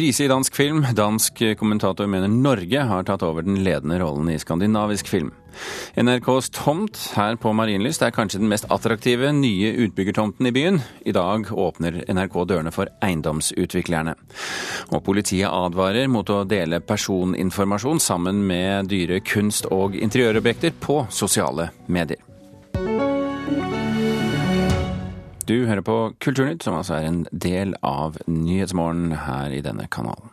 Krise i dansk film. Dansk kommentator mener Norge har tatt over den ledende rollen i skandinavisk film. NRKs tomt her på Marienlyst er kanskje den mest attraktive nye utbyggertomten i byen. I dag åpner NRK dørene for eiendomsutviklerne. Og politiet advarer mot å dele personinformasjon sammen med dyre kunst- og interiørobjekter på sosiale medier. Du hører på Kulturnytt, som altså er en del av Nyhetsmorgen her i denne kanalen.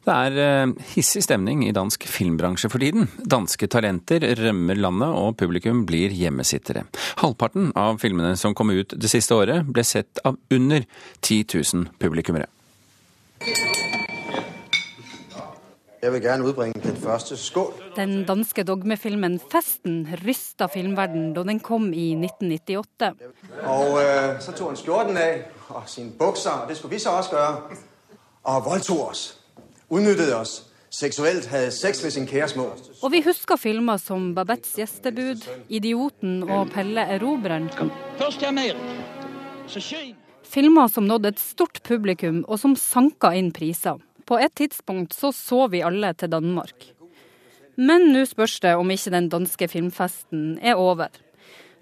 Det er eh, hissig stemning i dansk filmbransje for tiden. Danske talenter rømmer landet, og publikum blir hjemmesittere. Halvparten av filmene som kom ut det siste året, ble sett av under 10 000 publikummere. Jeg vil gjerne utbringe den første skål. Den danske dogmefilmen 'Festen' rysta filmverden da den kom i 1998. Og øh, så tok han skjorten av og sine bukser, og det skulle vi så også gjøre. Og voldtok oss. Utnyttet oss. Seksuelt hadde sex med sin kjære Og vi husker filmer som 'Babettes gjestebud', 'Idioten' og 'Pelle erobreren'. Filmer som nådde et stort publikum, og som sanka inn priser. På et tidspunkt så så vi alle til Danmark. Men nå spørs det om ikke den danske filmfesten er over.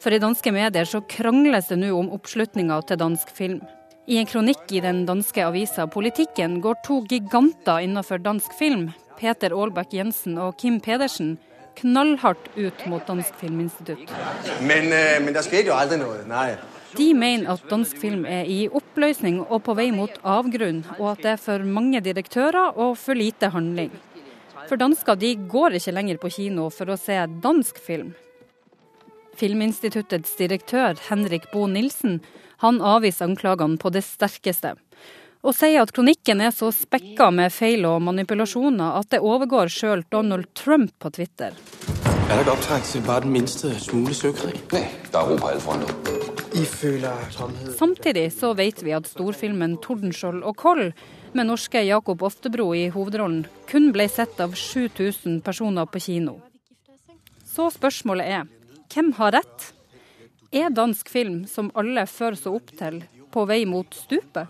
For i danske medier så krangles det nå om oppslutninga til dansk film. I en kronikk i den danske avisa Politikken går to giganter innenfor dansk film, Peter Aalbæk Jensen og Kim Pedersen, knallhardt ut mot Dansk Filminstitutt. Men, øh, men det skjedde jo aldri noe. Nei. De mener at dansk film er i oppløsning og på vei mot avgrunn, og at det er for mange direktører og for lite handling. For dansker de går ikke lenger på kino for å se dansk film. Filminstituttets direktør Henrik Bo Nilsen han avviser anklagene på det sterkeste. Og sier at kronikken er så spekka med feil og manipulasjoner at det overgår sjøl Donald Trump på Twitter. Er det ikke opptak til bare den minste smule søkrig? Nei, det er ro på alle fronter. Samtidig så vet vi at storfilmen 'Tordenskjold og Koll' med norske Jakob Oftebro i hovedrollen kun ble sett av 7000 personer på kino. Så spørsmålet er hvem har rett? Er dansk film, som alle før så opp til, på vei mot stupet?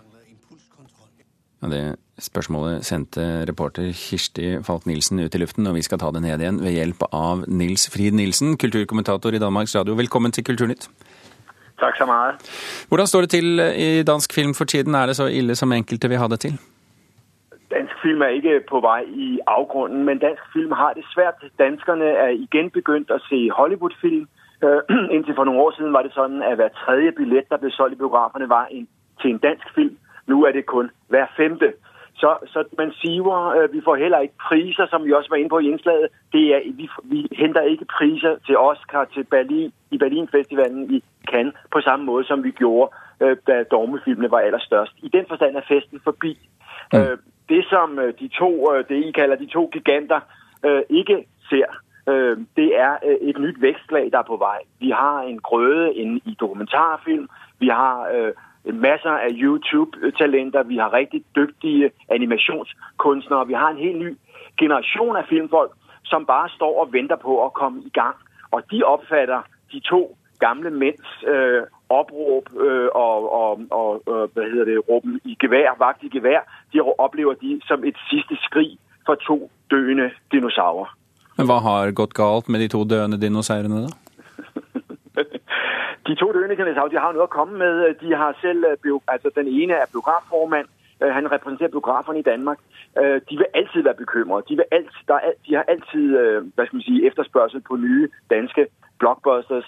Ja, det spørsmålet sendte reporter Kirsti Falk Nilsen ut i luften, og vi skal ta det ned igjen ved hjelp av Nils Frid Nilsen, kulturkommentator i Danmarks Radio. Velkommen til Kulturnytt. Takk så ha. Hvordan står det til i dansk film for tiden? Er det så ille som enkelte vil ha det til? Dansk film er ikke på vei i avgrunnen, men dansk film har det svært. Danskerne er igjen begynt å se Hollywood-film. Uh, inntil for noen år siden var det sånn at hver tredje billett der ble solgt i biografene, var en, til en dansk film. Nå er det kun hver femte. Så, så man siver. Uh, vi får heller ikke priser, som vi også var inne på i innslaget. Er, vi, vi, henter ikke priser til Oscar, til Berlin, i Berlinfestivalen i Cannes, på samme måte som vi gjorde uh, da dogmefilmene var aller størst. I den forstand er festen forbi. Mm. det som de to, det I kaller de to giganter, ikke ser, det er et nytt vekstlag der er på vei. Vi har en grøde i dokumentarfilm. Vi har masser av YouTube-talenter. Vi har riktig dyktige animasjonskunstnere. Vi har en helt ny generasjon av filmfolk som bare står og venter på å komme i gang. Og de oppfatter de to gamle menns øh, opprop øh, og, og, og øh, det, råben i gevær, vakt i gevær, de opplever de som et siste skrig for to døende dinosaurer. Men Hva har gått galt med de to døende dinosaurene, da? De to dinosaurer de har noe å komme med. De har selv, altså Den ene er biografformann. Han representerer biograferne i Danmark. De vil alltid være bekymret. De, de har alltid hva skal man si, efterspørgsel på nye danske blockbusters.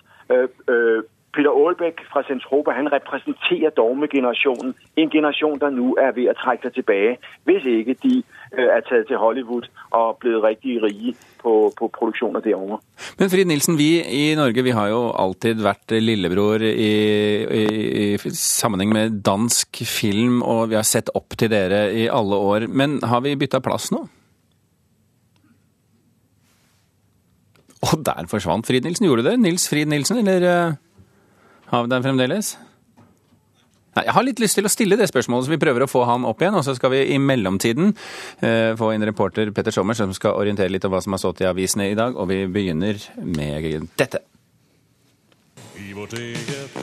Peter Aalbæk fra Centropa han representerer dogmegenerasjonen. En generasjon der nå er ved å trekke seg tilbake, hvis ikke de er tatt til Hollywood og blitt riktig rike på, på produksjoner derovre. Men Frid Nilsen, vi i Norge vi har jo alltid vært lillebror i, i, i sammenheng med dansk film, og vi har sett opp til dere i alle år. Men har vi bytta plass nå? Og der forsvant Frid Nilsen. Gjorde du det? Nils Frid Nilsen, eller har vi den fremdeles? Nei, Jeg har litt lyst til å stille det spørsmålet, så vi prøver å få han opp igjen. Og så skal vi i mellomtiden eh, få inn reporter Petter Sommer, som skal orientere litt om hva som har stått i avisene i dag. Og vi begynner med dette. I vårt eget.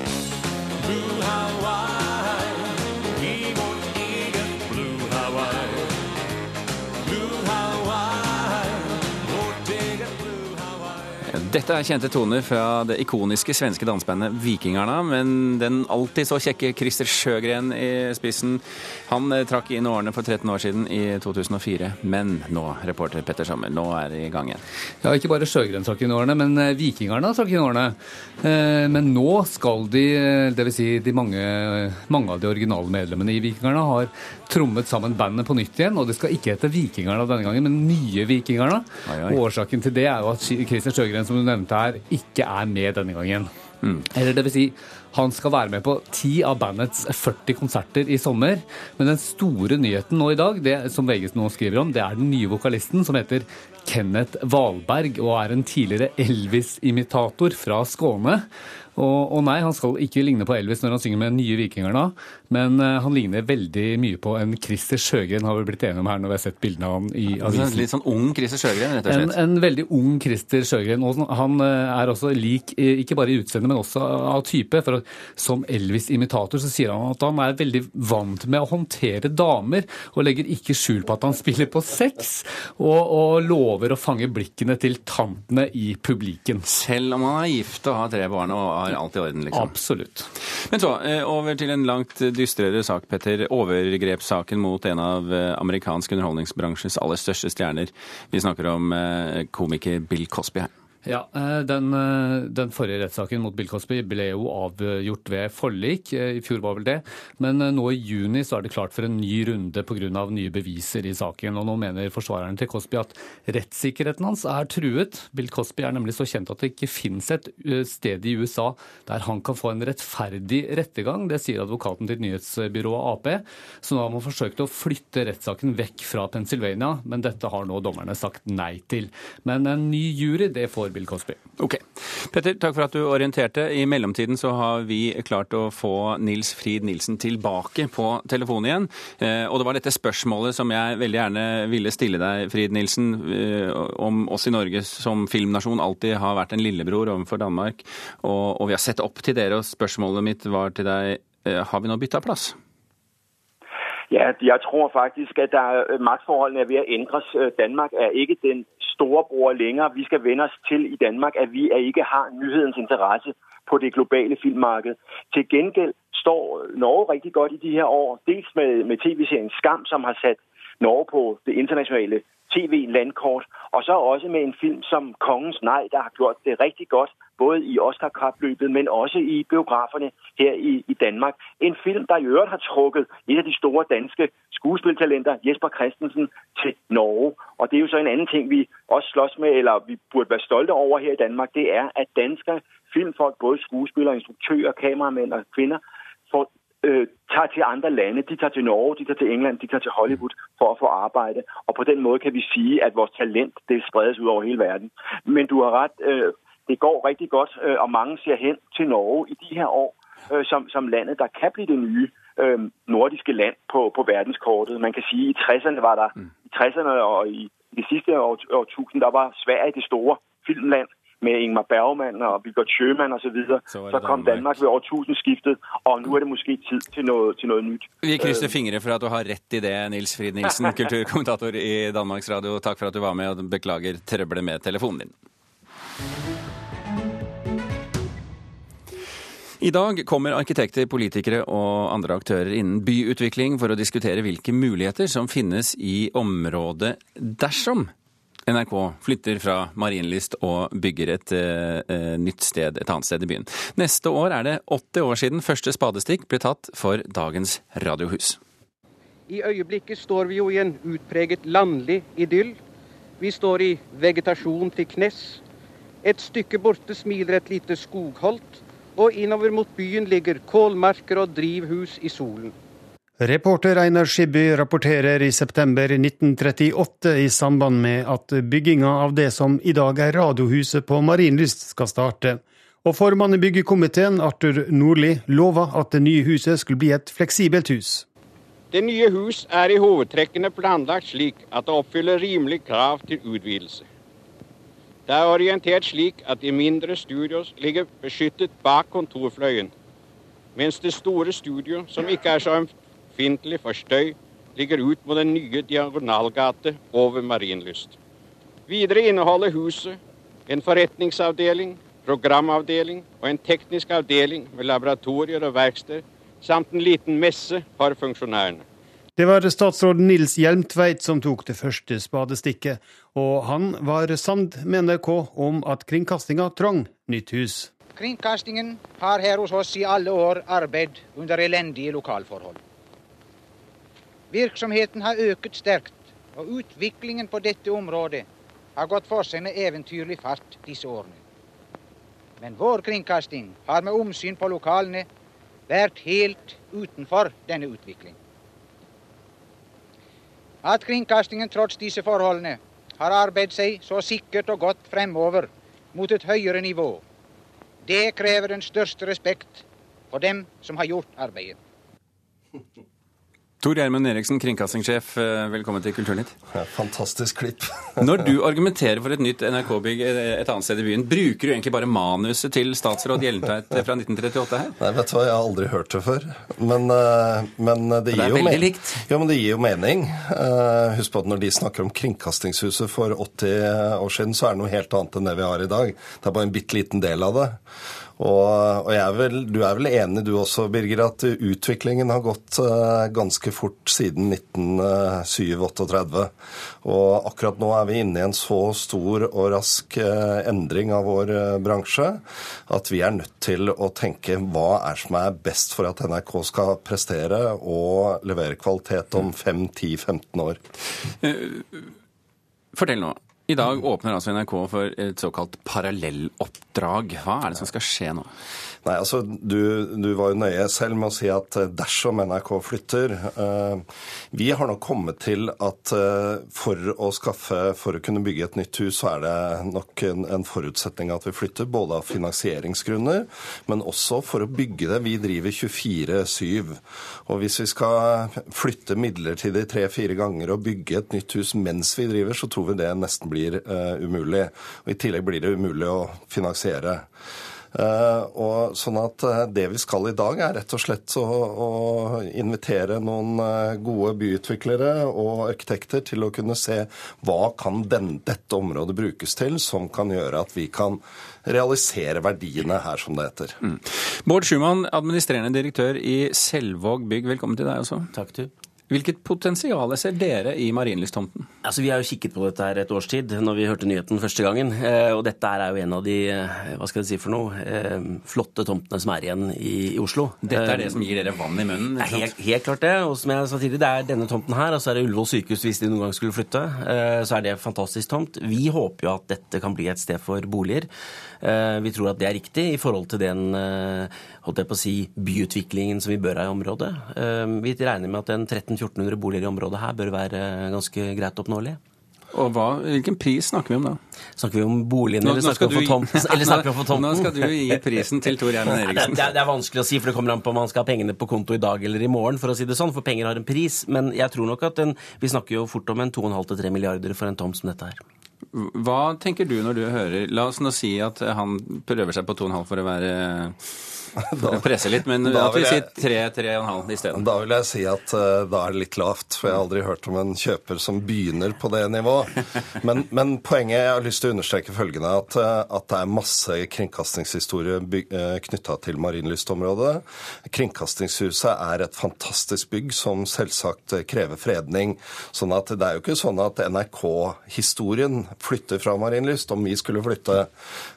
Dette er kjente toner fra det ikoniske svenske dansebandet Vikingarna, men den alltid så kjekke Christer Sjøgren i spissen, han eh, trakk inn årene for 13 år siden, i 2004. Men nå, reporter Petter Sommer, nå er det i gang igjen. Ja, ikke bare Sjøgren trakk inn årene, men eh, Vikingarna trakk inn årene. Eh, men nå skal de, dvs. Si mange, mange av de originale medlemmene i Vikingarna, har trommet sammen bandet på nytt igjen. Og det skal ikke hete Vikingarna denne gangen, men Nye Vikingarna. Årsaken til det er jo at Christian Sjøgren som du nevnte her, ikke er med denne gangen. Mm. Eller det vil si, han skal være med på ti av bandets 40 konserter i sommer. Men den store nyheten nå i dag, det som VG nå skriver om, det er den nye vokalisten som heter Kenneth Valberg og er en tidligere Elvis-imitator fra Skåne. Og, og, nei, han skal ikke ligne på Elvis når han synger med Nye Vikinger nå, men uh, han ligner veldig mye på en Christer Sjøgren, har vi blitt enige om her når vi har sett bildene av han i avisen. Litt sånn ung Christer Sjøgren, rett og slett? En, en veldig ung Christer Sjøgren. Og han uh, er også lik, ikke bare i utseende, men også av type. For som Elvis-imitator så sier han at han er veldig vant med å håndtere damer, og legger ikke skjul på at han spiller på sex, og, og lover å fange blikkene til tantene i publikken. Selv om han er gift og har tre barn og har alt i orden, liksom. Absolutt. Men så, eh, over til en langt dystrere sak, Petter. Overgrepssaken mot en av eh, amerikansk underholdningsbransjes aller største stjerner. Vi snakker om eh, komiker Bill Cosby her. Ja, eh, den, eh, den, forrige rettssaken mot Bill Cosby ble jo avgjort ved forlik. Eh, I fjor var vel det. Men nå i juni så er det klart for en ny runde pga. nye beviser i saken. Og nå mener forsvareren til Cosby at rettssikkerheten hans er truet. Bill Cosby er nemlig så kjent at det ikke finnes et sted i USA der han kan få en rettferdig rettergang. Det sier advokaten til nyhetsbyrået Ap. Så nå har man forsøkt å flytte rettssaken vekk fra Pennsylvania, men dette har nå dommerne sagt nei til. Men en ny jury, det får Bill Cosby. Ok. Petter, takk for at du orienterte. I mellomtiden så har vi klart å få Nils Frid Nilsen tilbake på telefonen igjen. Eh, og det var dette spørsmålet som jeg veldig gjerne ville stille deg, Frid Nilsen, eh, om oss i Norge som filmnasjon alltid har vært en lillebror overfor Danmark. Og, vi har sett opp til dere, og spørsmålet mitt var til deg, eh, har vi nå bytta plass? Ja, jeg tror faktisk at maktforholdene er ved å endres. Danmark er ikke den storebror længere. Vi skal vende os til i Danmark, at vi ikke har nyhedens interesse på det globale filmmarked. Til gengæld står Norge rigtig godt i de her år, dels med, med tv-serien Skam, som har sat Norge på det internationale tv-landkort, og så også med en film som Kongens nei', der har gjort det rigtig godt, både i Oscar-kapløbet, men også i biograferne her i, i Danmark. En film, der i øvrigt har trukket et af de store danske skuespiltalenter, Jesper Christensen, til Norge. Og det er jo så en anden ting, vi også slås med, eller vi burde være stolte over her i Danmark, det er, at danske filmfolk, både skuespillere, instruktører, kameramænd og kvinder, får øh, tager til andre lande. De tager til Norge, de tager til England, de tager til Hollywood for at få arbejde. Og på den måde kan vi sige, at vores talent det spredes ud over hele verden. Men du har ret, øh, det går rigtig godt, øh, og mange ser hen til Norge i de her år, øh, som, som landet, der kan blive det nye øh, nordiske land på, på verdenskortet. Man kan sige, at i 60'erne var der, mm. i 60'erne og i det sidste år, årtusind, der var Sverige det store filmland med Ingmar Bergman og Viggo Sjømann osv. Så, så, så kom Danmark ved årtusenskiftet, og nå er det måske tid til noe, til noe nytt. Vi krysser fingre for at du har rett i det, Nils Frid Nilsen, kulturkommentator i Danmarks Radio. Takk for at du var med, og beklager trøbbelet med telefonen din. I dag kommer arkitekter, politikere og andre aktører innen byutvikling for å diskutere hvilke muligheter som finnes i området dersom NRK flytter fra Marienlyst og bygger et eh, nytt sted et annet sted i byen. Neste år er det 80 år siden første spadestikk ble tatt for dagens radiohus. I øyeblikket står vi jo i en utpreget landlig idyll. Vi står i vegetasjon til knes. Et stykke borte smiler et lite skogholt, og innover mot byen ligger kålmarker og drivhus i solen. Reporter Einar Skibby rapporterer i september 1938 i samband med at bygginga av det som i dag er Radiohuset på Marienlyst skal starte. Og formann i byggekomiteen, Arthur Nordli, lova at det nye huset skulle bli et fleksibelt hus. Det nye hus er i hovedtrekkene planlagt slik at det oppfyller rimelig krav til utvidelse. Det er orientert slik at de mindre studios ligger beskyttet bak kontorfløyen, mens det store studio, som ikke er så ømfintlig for støy, ligger ut mot den nye diagonalgate over Marienlyst. Videre inneholder huset En forretningsavdeling, programavdeling og en teknisk avdeling med laboratorier og verksted samt en liten messe for funksjonærene. Det var statsråd Nils Hjelmtveit som tok det første spadestikket, og han var samd med NRK om at kringkastinga trang nytt hus. Kringkastingen har her hos oss i alle år arbeidet under elendige lokalforhold. Virksomheten har øket sterkt, og utviklingen på dette området har gått for seg med eventyrlig fart disse årene. Men vår kringkasting har med omsyn på lokalene vært helt utenfor denne utvikling. At kringkastingen trots disse forholdene har arbeidet seg så sikkert og godt fremover mot et høyere nivå, det krever den største respekt for dem som har gjort arbeidet. Tor Gjermund Eriksen, kringkastingssjef, eh, velkommen til Kulturnytt. Ja, fantastisk klipp. Når du argumenterer for et nytt NRK-bygg et annet sted i byen, bruker du egentlig bare manuset til statsråd Hjelmtveit fra 1938 her? Nei, vet du hva, jeg har aldri hørt det før. Men, eh, men det, gir det er jo mening. likt. Ja, men det gir jo mening. Eh, husk på at når de snakker om Kringkastingshuset for 80 år siden, så er det noe helt annet enn det vi har i dag. Det er bare en bitte liten del av det. Og, og er vel, du er vel enig du også, Birger, at utviklingen har gått uh, ganske fort siden 1937-38. Og akkurat nå er vi inne i en så stor og rask uh, endring av vår bransje at vi er nødt til å tenke hva er som er best for at NRK skal prestere og levere kvalitet om 5-10-15 år. Fortell nå. I dag åpner altså NRK for et såkalt parallelloppdrag. Hva er det som skal skje nå? Nei, altså, du, du, var jo nøye selv med å si at eh, dersom NRK flytter eh, Vi har nok kommet til at eh, for å skaffe, for å kunne bygge et nytt hus, så er det nok en, en, forutsetning at vi flytter, både av finansieringsgrunner, men også for å bygge det. Vi driver 24-7. Og hvis vi skal flytte midlertidig tre-fire ganger og bygge et nytt hus mens vi driver, så tror vi det nesten blir eh, umulig. Og I tillegg blir det umulig å finansiere. Uh, og sånn at uh, Det vi skal i dag, er rett og slett å, å invitere noen uh, gode byutviklere og arkitekter til å kunne se hva kan den, dette området brukes til, som kan gjøre at vi kan realisere verdiene her, som det heter. Mm. Bård Schumann, administrerende direktør i Selvåg bygg, velkommen til deg også. Takk til. Hvilket potensial ser dere i Marienlysttomten? Altså, vi har jo kikket på dette her et års tid, når vi hørte nyheten første gangen. Eh, og dette er jo en av de hva skal jeg si for noe, eh, flotte tomtene som er igjen i, i Oslo. Dette er det som gir dere vann i munnen? Helt, helt, klart det. Og som jeg sa tidligere, det er denne tomten her, og så er det Ullevål sykehus hvis de noen gang skulle flytte. Eh, så er det en fantastisk tomt. Vi håper jo at dette kan bli et sted for boliger. Vi tror at det er riktig i forhold til den holdt jeg på å si, byutviklingen som vi bør ha i området. Vi regner med at en 1300-1400 boliger i området her bør være ganske greit oppnåelige. Og hva, Hvilken pris snakker vi om da? Snakker vi om boligen eller snakker vi om tomten? Eller snakker vi om tomten? Nå skal du gi prisen til Tor Gjermund Eriksen. Det, det, er vanskelig å si, for det kommer an på om man skal ha pengene på konto i dag eller i morgen. for å si det sånn, For penger har en pris. Men jeg tror nok at en, vi snakker jo fort om en 2,5-3 milliarder for en tomt som dette her. Hva tenker du når du hører La oss nå si at han prøver seg på 2,5 for å være da, presse litt, men da vil jeg si 3-3,5 isteden. Da vil jeg si at uh, da er det litt lavt, for jeg har aldri hørt om en kjøper som begynner på det nivået. Men, men poenget jeg har lyst til å understreke følgende, at, uh, at det er masse kringkastingshistorie uh, knytta til Marienlystområdet. Kringkastingshuset er et fantastisk bygg som selvsagt krever fredning. sånn at det er jo ikke sånn at NRK-historien flytter fra Marienlyst, om vi skulle flytte.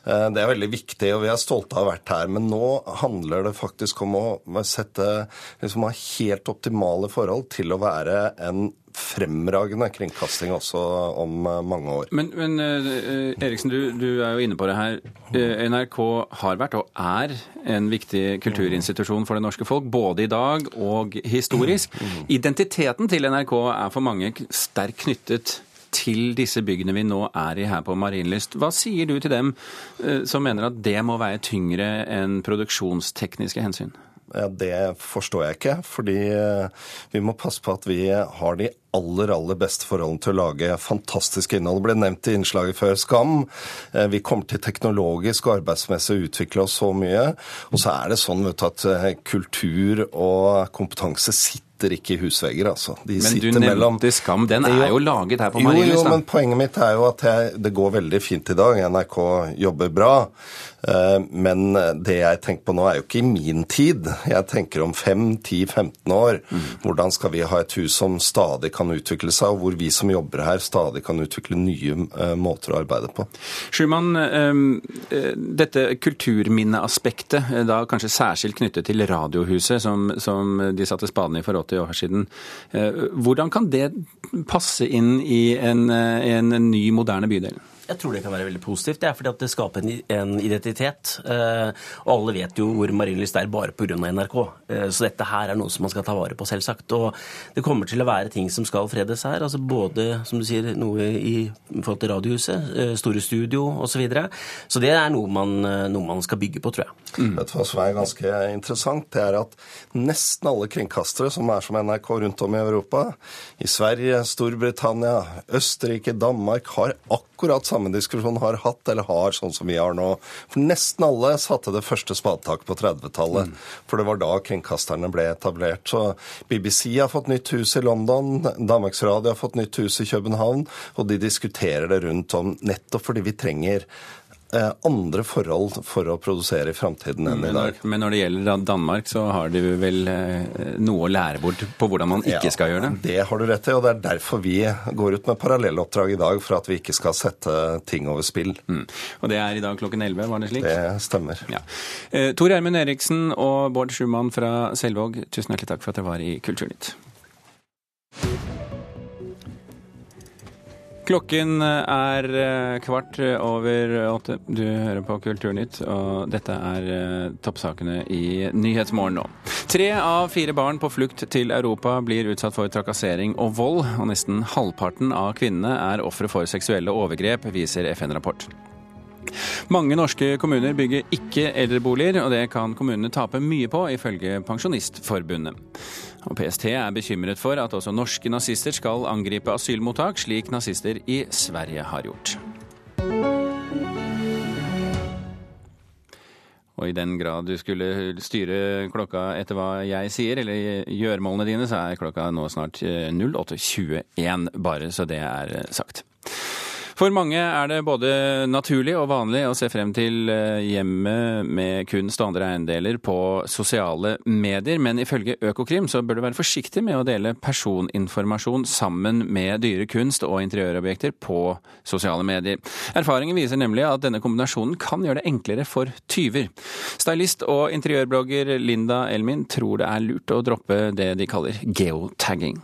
Det er veldig viktig, og vi er stolte av å ha vært her. Men nå handler det faktisk om å sette liksom, helt optimale forhold til å være en fremragende kringkasting også om eh, mange år. Men, men uh, Eriksen, du, du, er jo inne på det her. Uh, NRK har vært og er en viktig kulturinstitusjon for det norske folk, både i dag og historisk. Identiteten til NRK er for mange sterkt knyttet til disse byggene vi nå er i her på Marienlyst. Hva sier du til dem eh, som mener at det må veie tyngre enn produksjonstekniske hensyn? Ja, Det forstår jeg ikke, fordi eh, vi må passe på at vi har de aller aller beste forholdene til å lage fantastisk innhold. Det ble nevnt i innslaget før Skam. Eh, vi kommer til teknologisk og arbeidsmessig å utvikle oss så mye. Og så er det sånn du, at kultur og kompetanse sitter sitter ikke i husvegger, altså. De men sitter du nevnte mellom Skam. Den er jo laget her på Marienlyst, Jo, jo, men poenget mitt er jo at jeg, det går veldig fint i dag. NRK jobber bra. Eh, Men det jeg tenker på nå, er jo ikke i min tid. Jeg tenker om 5-10-15 år. Hvordan skal vi ha et hus som stadig kan utvikle seg, og hvor vi som jobber her, stadig kan utvikle nye eh, måter å arbeide på. Schumann, eh, dette kulturminneaspektet, da kanskje særskilt knyttet til Radiohuset, som, som de satte spaden i for 80 år siden. eh, Hvordan kan det passe inn i en, eh, en ny, moderne bydel? Jeg tror det kan være veldig positivt. Det er fordi at det skaper en, en identitet. Eh, og alle vet jo hvor Marienlyst er bare pga. NRK. Eh, så dette her er noe som man skal ta vare på, selvsagt. Og det kommer til å være ting som skal fredes her. altså Både som du sier, noe i forhold til Radiohuset, eh, store studio osv. Så, videre. så det er noe man, noe man skal bygge på, tror jeg. Vet du hva som er ganske interessant? Det er at nesten alle kringkastere som er som NRK rundt om i Europa, i Sverige, Storbritannia, Østerrike, Danmark, har akkurat samme diskusjon, har hatt eller har sånn som vi har nå. For nesten alle satte det første spadetaket på 30-tallet. For det var da kringkasterne ble etablert. Så BBC har fått nytt hus i London, Danmarks Radio har fått nytt hus i København, og de diskuterer det rundt om nettopp fordi vi trenger andre forhold for å produsere i framtiden enn i dag. men når det gjelder Danmark, så har de vel eh, noe å lære bort på hvordan man ikke Ja, skal gjøre det? Det har du rett i, og det er derfor vi går ut med parallelloppdrag i dag, for at vi ikke skal sette ting over spill. Mm. Og det er i dag klokken 11, var det slik? Det stemmer. Ja. Eh, Tor Gjermund Eriksen og Bård Schumann fra Selvåg, tusen hjertelig takk for at dere var i Kulturnytt. Klokken er eh, kvart over åtte. Du hører på Kulturnytt, og dette er eh, toppsakene i Nyhetsmorgen nå. Tre av fire barn på flukt til Europa blir utsatt for trakassering og vold, og nesten halvparten av kvinnene er ofre for seksuelle overgrep, viser FN-rapport. Mange norske kommuner bygger ikke eldreboliger, og det kan kommunene tape mye på, ifølge Pensjonistforbundet. Og PST er bekymret for at også norske nazister skal angripe asylmottak, slik nazister i Sverige har gjort. Og i den grad du skulle styre klokka etter hva jeg sier, eller gjøremålene dine, så er klokka nå snart eh, 08.21, bare så det er eh, sagt. For mange er det både naturlig og vanlig å se frem til eh, hjemmet med kunst og andre eiendeler på sosiale medier, men ifølge Økokrim så bør du være forsiktig med å dele personinformasjon sammen med dyre kunst og interiørobjekter på sosiale medier. Erfaringen viser nemlig at denne kombinasjonen kan gjøre det enklere for tyver. Stylist og interiørblogger Linda Elmin tror det er lurt å droppe det de kaller geotagging.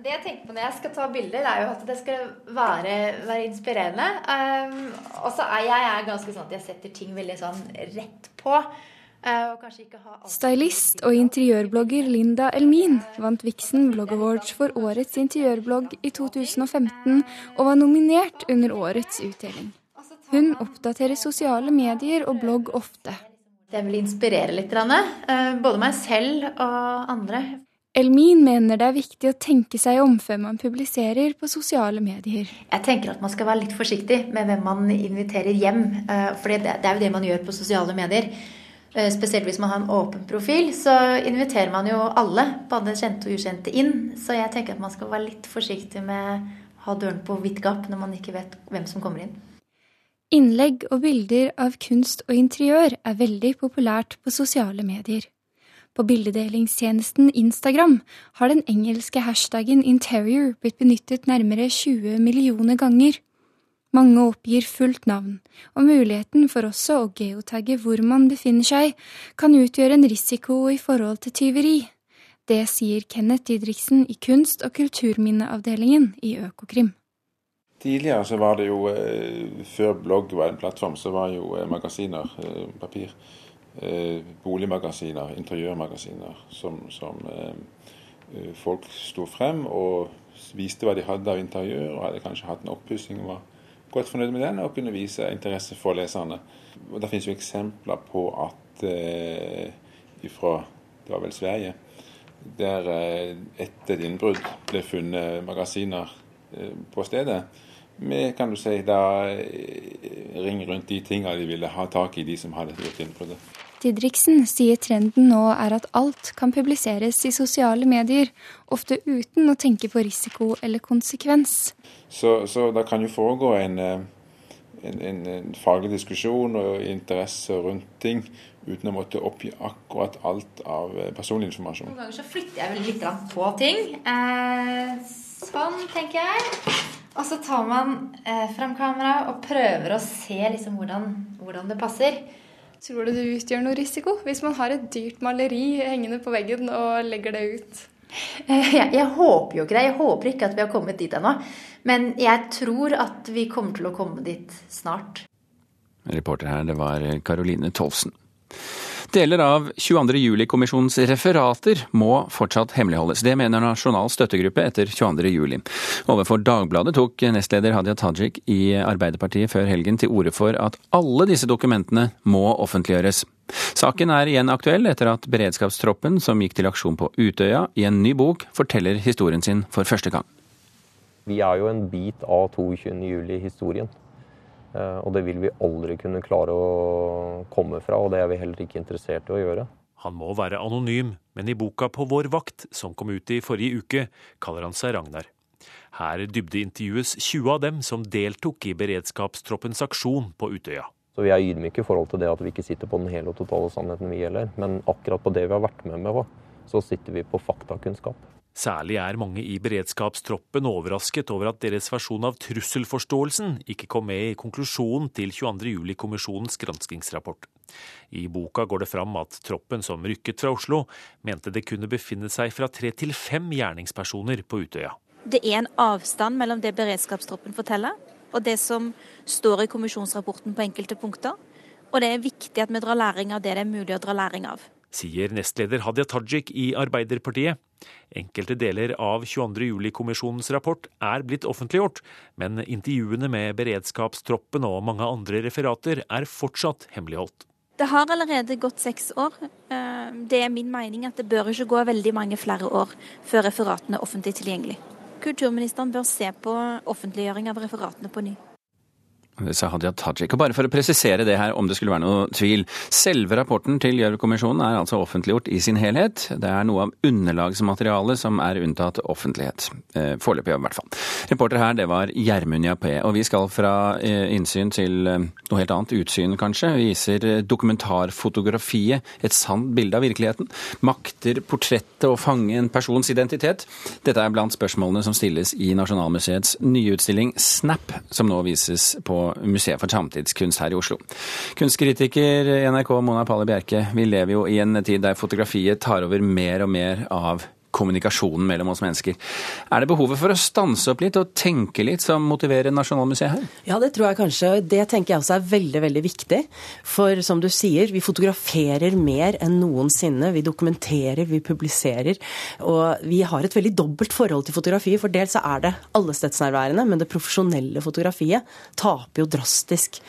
Det jeg tenker på når jeg skal ta bilder, er jo at det skal være, være inspirerende. Um, og så er jeg er ganske sånn at jeg setter ting veldig sånn rett på. Uh, Stylist og interiørblogger Linda Elmin vant Vixen Blog Awards for årets interiørblogg i 2015 og var nominert under årets utdeling. Hun oppdaterer sosiale medier og blogg ofte. Jeg vil inspirere litt, uh, både meg selv og andre. Elmin mener det er viktig å tenke seg om før man publiserer på sosiale medier. Jeg tenker at man skal være litt forsiktig med hvem man inviterer hjem. For det er jo det man gjør på sosiale medier. Spesielt hvis man har en åpen profil, så inviterer man jo alle, både kjente og ukjente, inn. Så jeg tenker at man skal være litt forsiktig med å ha døren på vidt gap når man ikke vet hvem som kommer inn. Innlegg og bilder av kunst og interiør er veldig populært på sosiale medier. På bildedelingstjenesten Instagram har den engelske hashtaggen interior blitt benyttet nærmere 20 millioner ganger. Mange oppgir fullt navn, og muligheten for også å geotagge hvor man befinner seg, kan utgjøre en risiko i forhold til tyveri. Det sier Kenneth Didriksen i kunst- og kulturminneavdelingen i Økokrim. Tidligere så var det jo, eh, før blogg var en plattform, så var jo eh, magasiner, eh, papir, boligmagasiner, interiørmagasiner, som, som eh, folk sto frem og viste hva de hadde av interiør, og hadde kanskje hatt en oppussing og var godt fornøyd med den, og kunne vise interesse for leserne. Og Det finnes jo eksempler på at eh, ifra, det var vel Sverige, der eh, etter et innbrudd ble funnet magasiner eh, på stedet med kan du si, da, ring rundt de tingene de ville ha tak i, de som hadde gjort innbruddet. Didriksen sier trenden nå er at alt kan publiseres i sosiale medier, ofte uten å tenke på risiko eller konsekvens. Så, så det kan jo foregå en, eh, en, en, en faglig diskusjon og interesse rundt ting uten å måtte oppgi akkurat alt av eh, personlig informasjon. Noen ganger så flytter jeg vel litt på ting. Eh, sånn, tenker jeg. Og så tar man eh, fram kamera og prøver å se liksom hvordan, hvordan det passer. Tror du det utgjør noe risiko hvis man har et dyrt maleri hengende på veggen og legger det ut? Eh, jeg, jeg, håper jo ikke det. Jeg håper ikke at vi har kommet dit ennå. Men jeg tror at vi kommer til å komme dit snart. Reporter her, det var Caroline Tolvsen. Deler av 22. juli-kommisjonens referater må fortsatt hemmeligholdes. Det mener Nasjonal støttegruppe etter 22. juli. Overfor Dagbladet tok nestleder Hadia Tajik i Arbeiderpartiet før helgen til orde for at alle disse dokumentene må offentliggjøres. Saken er igjen aktuell etter at beredskapstroppen som gikk til aksjon på Utøya, i en ny bok forteller historien sin for første gang. Vi er jo en bit av 22. Eh, og det vil vi aldri kunne klare å komme fra, og det er vi heller ikke interessert i å gjøre. Han må være anonym, men i boka På vår vakt, som kom ut i forrige uke, kaller han seg Ragnar. Her dybdeintervjues 20 av dem som deltok i beredskapstroppens aksjon på Utøya. Så Vi er ydmyke i forhold til det at vi ikke sitter på den hele og totale sannheten, vi gjelder. Men akkurat på det vi har vært med med, så sitter vi på faktakunnskap. Særlig er mange i beredskapstroppen overrasket over at deres versjon av trusselforståelsen ikke kom med i konklusjonen til 22.07-kommisjonens granskingsrapport. I boka går det fram at troppen som rykket fra Oslo, mente det kunne befinne seg fra tre til fem gjerningspersoner på Utøya. Det er en avstand mellom det beredskapstroppen forteller, og det som står i kommisjonsrapporten på enkelte punkter. Og det er viktig at vi drar læring av det det er mulig å dra læring av sier nestleder Hadia Tajik i Arbeiderpartiet. Enkelte deler av 22.07-kommisjonens rapport er blitt offentliggjort, men intervjuene med beredskapstroppen og mange andre referater er fortsatt hemmeligholdt. Det har allerede gått seks år. Eh, det er min mening at det bør ikke gå veldig mange flere år før referatene er offentlig tilgjengelig. Kulturministeren bør se på offentliggjøring av referatene på ny. Sa Hadia Tajik. Og bare for å presisere det her, om det skulle være noe tvil. Selve rapporten til Gjørv-kommisjonen er altså offentliggjort i sin helhet. Det er noe av underlagsmaterialet som er unntatt offentlighet. Eh, foreløpig, i hvert fall. Reporter her, det var Gjermund Jappé. Og vi skal fra eh, innsyn til eh, noe helt annet. Utsyn, kanskje. Vi Viser dokumentarfotografiet et sant bilde av virkeligheten? Makter portrettet å fange en persons identitet? Dette er blant spørsmålene som stilles i Nasjonalmuseets nye utstilling Snap, som nå vises på Museet for samtidskunst her i Oslo. Kunstkritiker i NRK Mona Palle Bjerke, vi lever jo i en tid der fotografiet tar over mer og mer av kommunikasjonen mellom oss mennesker. Er det behovet for å stanse opp litt og tenke litt som motiverer Nasjonalmuseet her? Ja, det tror jeg kanskje. Det tenker jeg også er veldig, veldig viktig. For som du sier, vi fotograferer mer enn noensinne. Vi dokumenterer, vi publiserer. Og vi har et veldig dobbelt forhold til fotografi. For dels så er det allestedsnærværende, men det profesjonelle fotografiet taper jo drastisk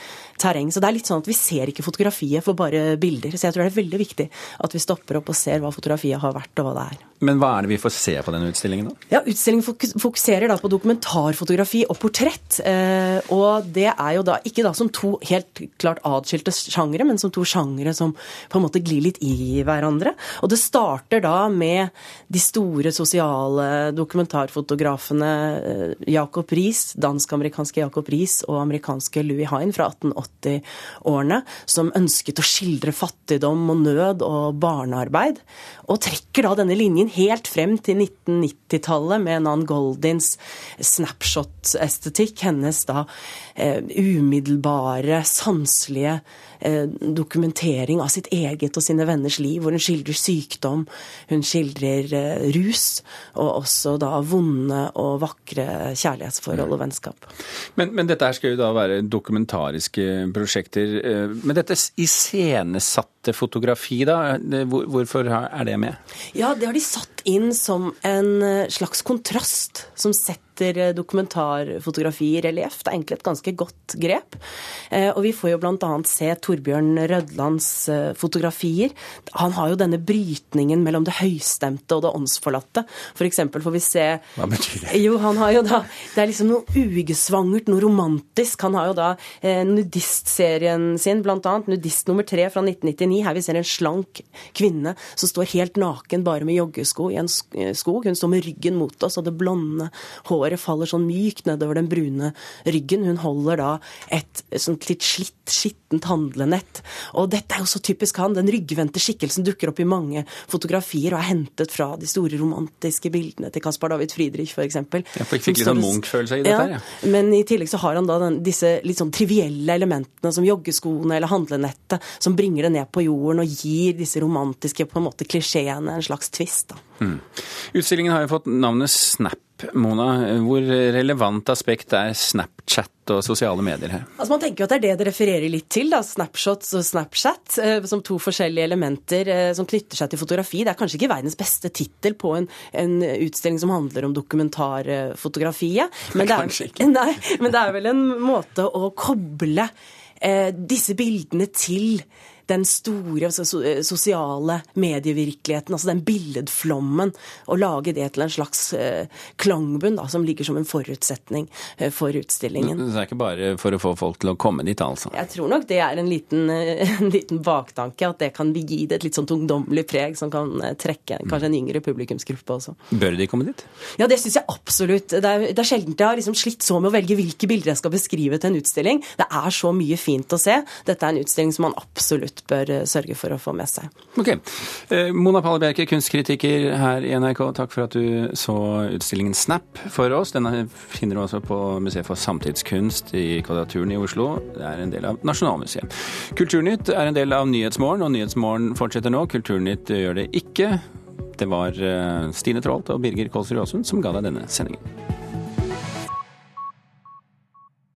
terreng. Så det er litt sånn at vi ser ikke fotografiet for bare bilder. Så jeg tror det er veldig viktig at vi stopper opp og ser hva fotografiet har vært og hva det er. Men hva er det vi får se på denne utstillingen, da? Ja, Utstillingen fokuserer da på dokumentarfotografi og portrett. Eh, og det er jo da ikke da som to helt klart atskilte sjangre, men som to sjangre som på en måte glir litt i hverandre. Og det starter da med de store sosiale dokumentarfotografene eh, Jacob Riis, dansk-amerikanske Jacob Riis og amerikanske Louis Hine fra 1880-årene, som ønsket å skildre fattigdom og nød og barnearbeid. Og trekker da denne linjen helt frem til 1990-tallet med Nan Goldins snapshot-estetikk. Hennes da eh, umiddelbare, sanselige dokumentering av sitt eget og sine venners liv, hvor hun skildrer sykdom, hun skildrer eh, rus, og også da vonde og vakre kjærlighetsforhold og vennskap. Men, men dette her skal jo da være dokumentariske prosjekter. Eh, men dette iscenesatte fotografi, da, hvorfor er det med? Ja, det har de satt inn som en eh, slags kontrast som setter setter eh, dokumentarfotografi i relieff. Det er egentlig et ganske godt grep. Eh, og vi får jo bl.a. se Torbjørn Rødlands fotografier. Han har jo denne brytningen mellom det høystemte og det åndsforlatte. For eksempel får vi se Hva betyr det? Jo, han har jo da Det er liksom noe ugesvangert, noe romantisk. Han har jo da eh, nudistserien sin, bl.a. Nudist nummer tre fra 1999. Her vi ser en slank kvinne som står helt naken bare med joggesko i en skog. Hun står med ryggen mot oss, og det blonde håret faller sånn mykt nedover den brune ryggen. Hun holder da et sånt litt slitt, skittent handlenett. Og dette er jo så typisk han. Den ryggvendte skikkelsen dukker opp i mange fotografier og er hentet fra de store romantiske bildene til Caspar David Friedrich, f.eks. Jeg fikk litt sånn Munch-følelse i dette ja, her, ja. Men i tillegg så har han da den, disse litt sånn trivielle elementene som joggeskoene eller handlenettet, som bringer det ned på jorden og gir disse romantiske på en måte klisjeene en slags tvist. Mm. Utstillingen har jo fått navnet Snap. Mona, hvor relevant aspekt er Snapchat og sosiale medier her? Altså Man tenker jo at det er det det refererer litt til, da, Snapshots og Snapchat, eh, som to forskjellige elementer eh, som knytter seg til fotografi. Det er kanskje ikke verdens beste tittel på en, en, utstilling som handler om dokumentarfotografiet. Men, kanskje ikke. Nei, men det er vel en måte å koble eh, disse bildene til den store altså, sosiale medievirkeligheten, altså den billedflommen, og lage det til en slags eh, klangbunn da, som ligger som en forutsetning eh, for utstillingen. Så Det er ikke bare for å få folk til å komme dit, altså? Jeg tror nok det er en liten, eh, en liten baktanke, at det kan gi det et litt sånt ungdommelig preg som kan trekke kanskje en yngre publikumsgruppe også. Bør de komme dit? Ja, det syns jeg absolutt. Det er, det er sjelden jeg har liksom slitt så med å velge hvilke bilder jeg skal beskrive til en utstilling. Det er så mye fint å se. Dette er en utstilling som man absolutt bør eh, sørge for å få med seg. Ok. Eh, Mona Palle Bjerke, kunstkritiker her i NRK, takk for at du så utstillingen Snap for oss. Denne finner du også på Museet for samtidskunst i Kvadraturen i Oslo. Det er en del av Nasjonalmuseet. Kulturnytt er en del av Nyhetsmorgen, og Nyhetsmorgen fortsetter nå. Kulturnytt gjør det ikke. Det var eh, Stine Traalt og Birger Kolsrud Aasund som ga deg denne sendingen.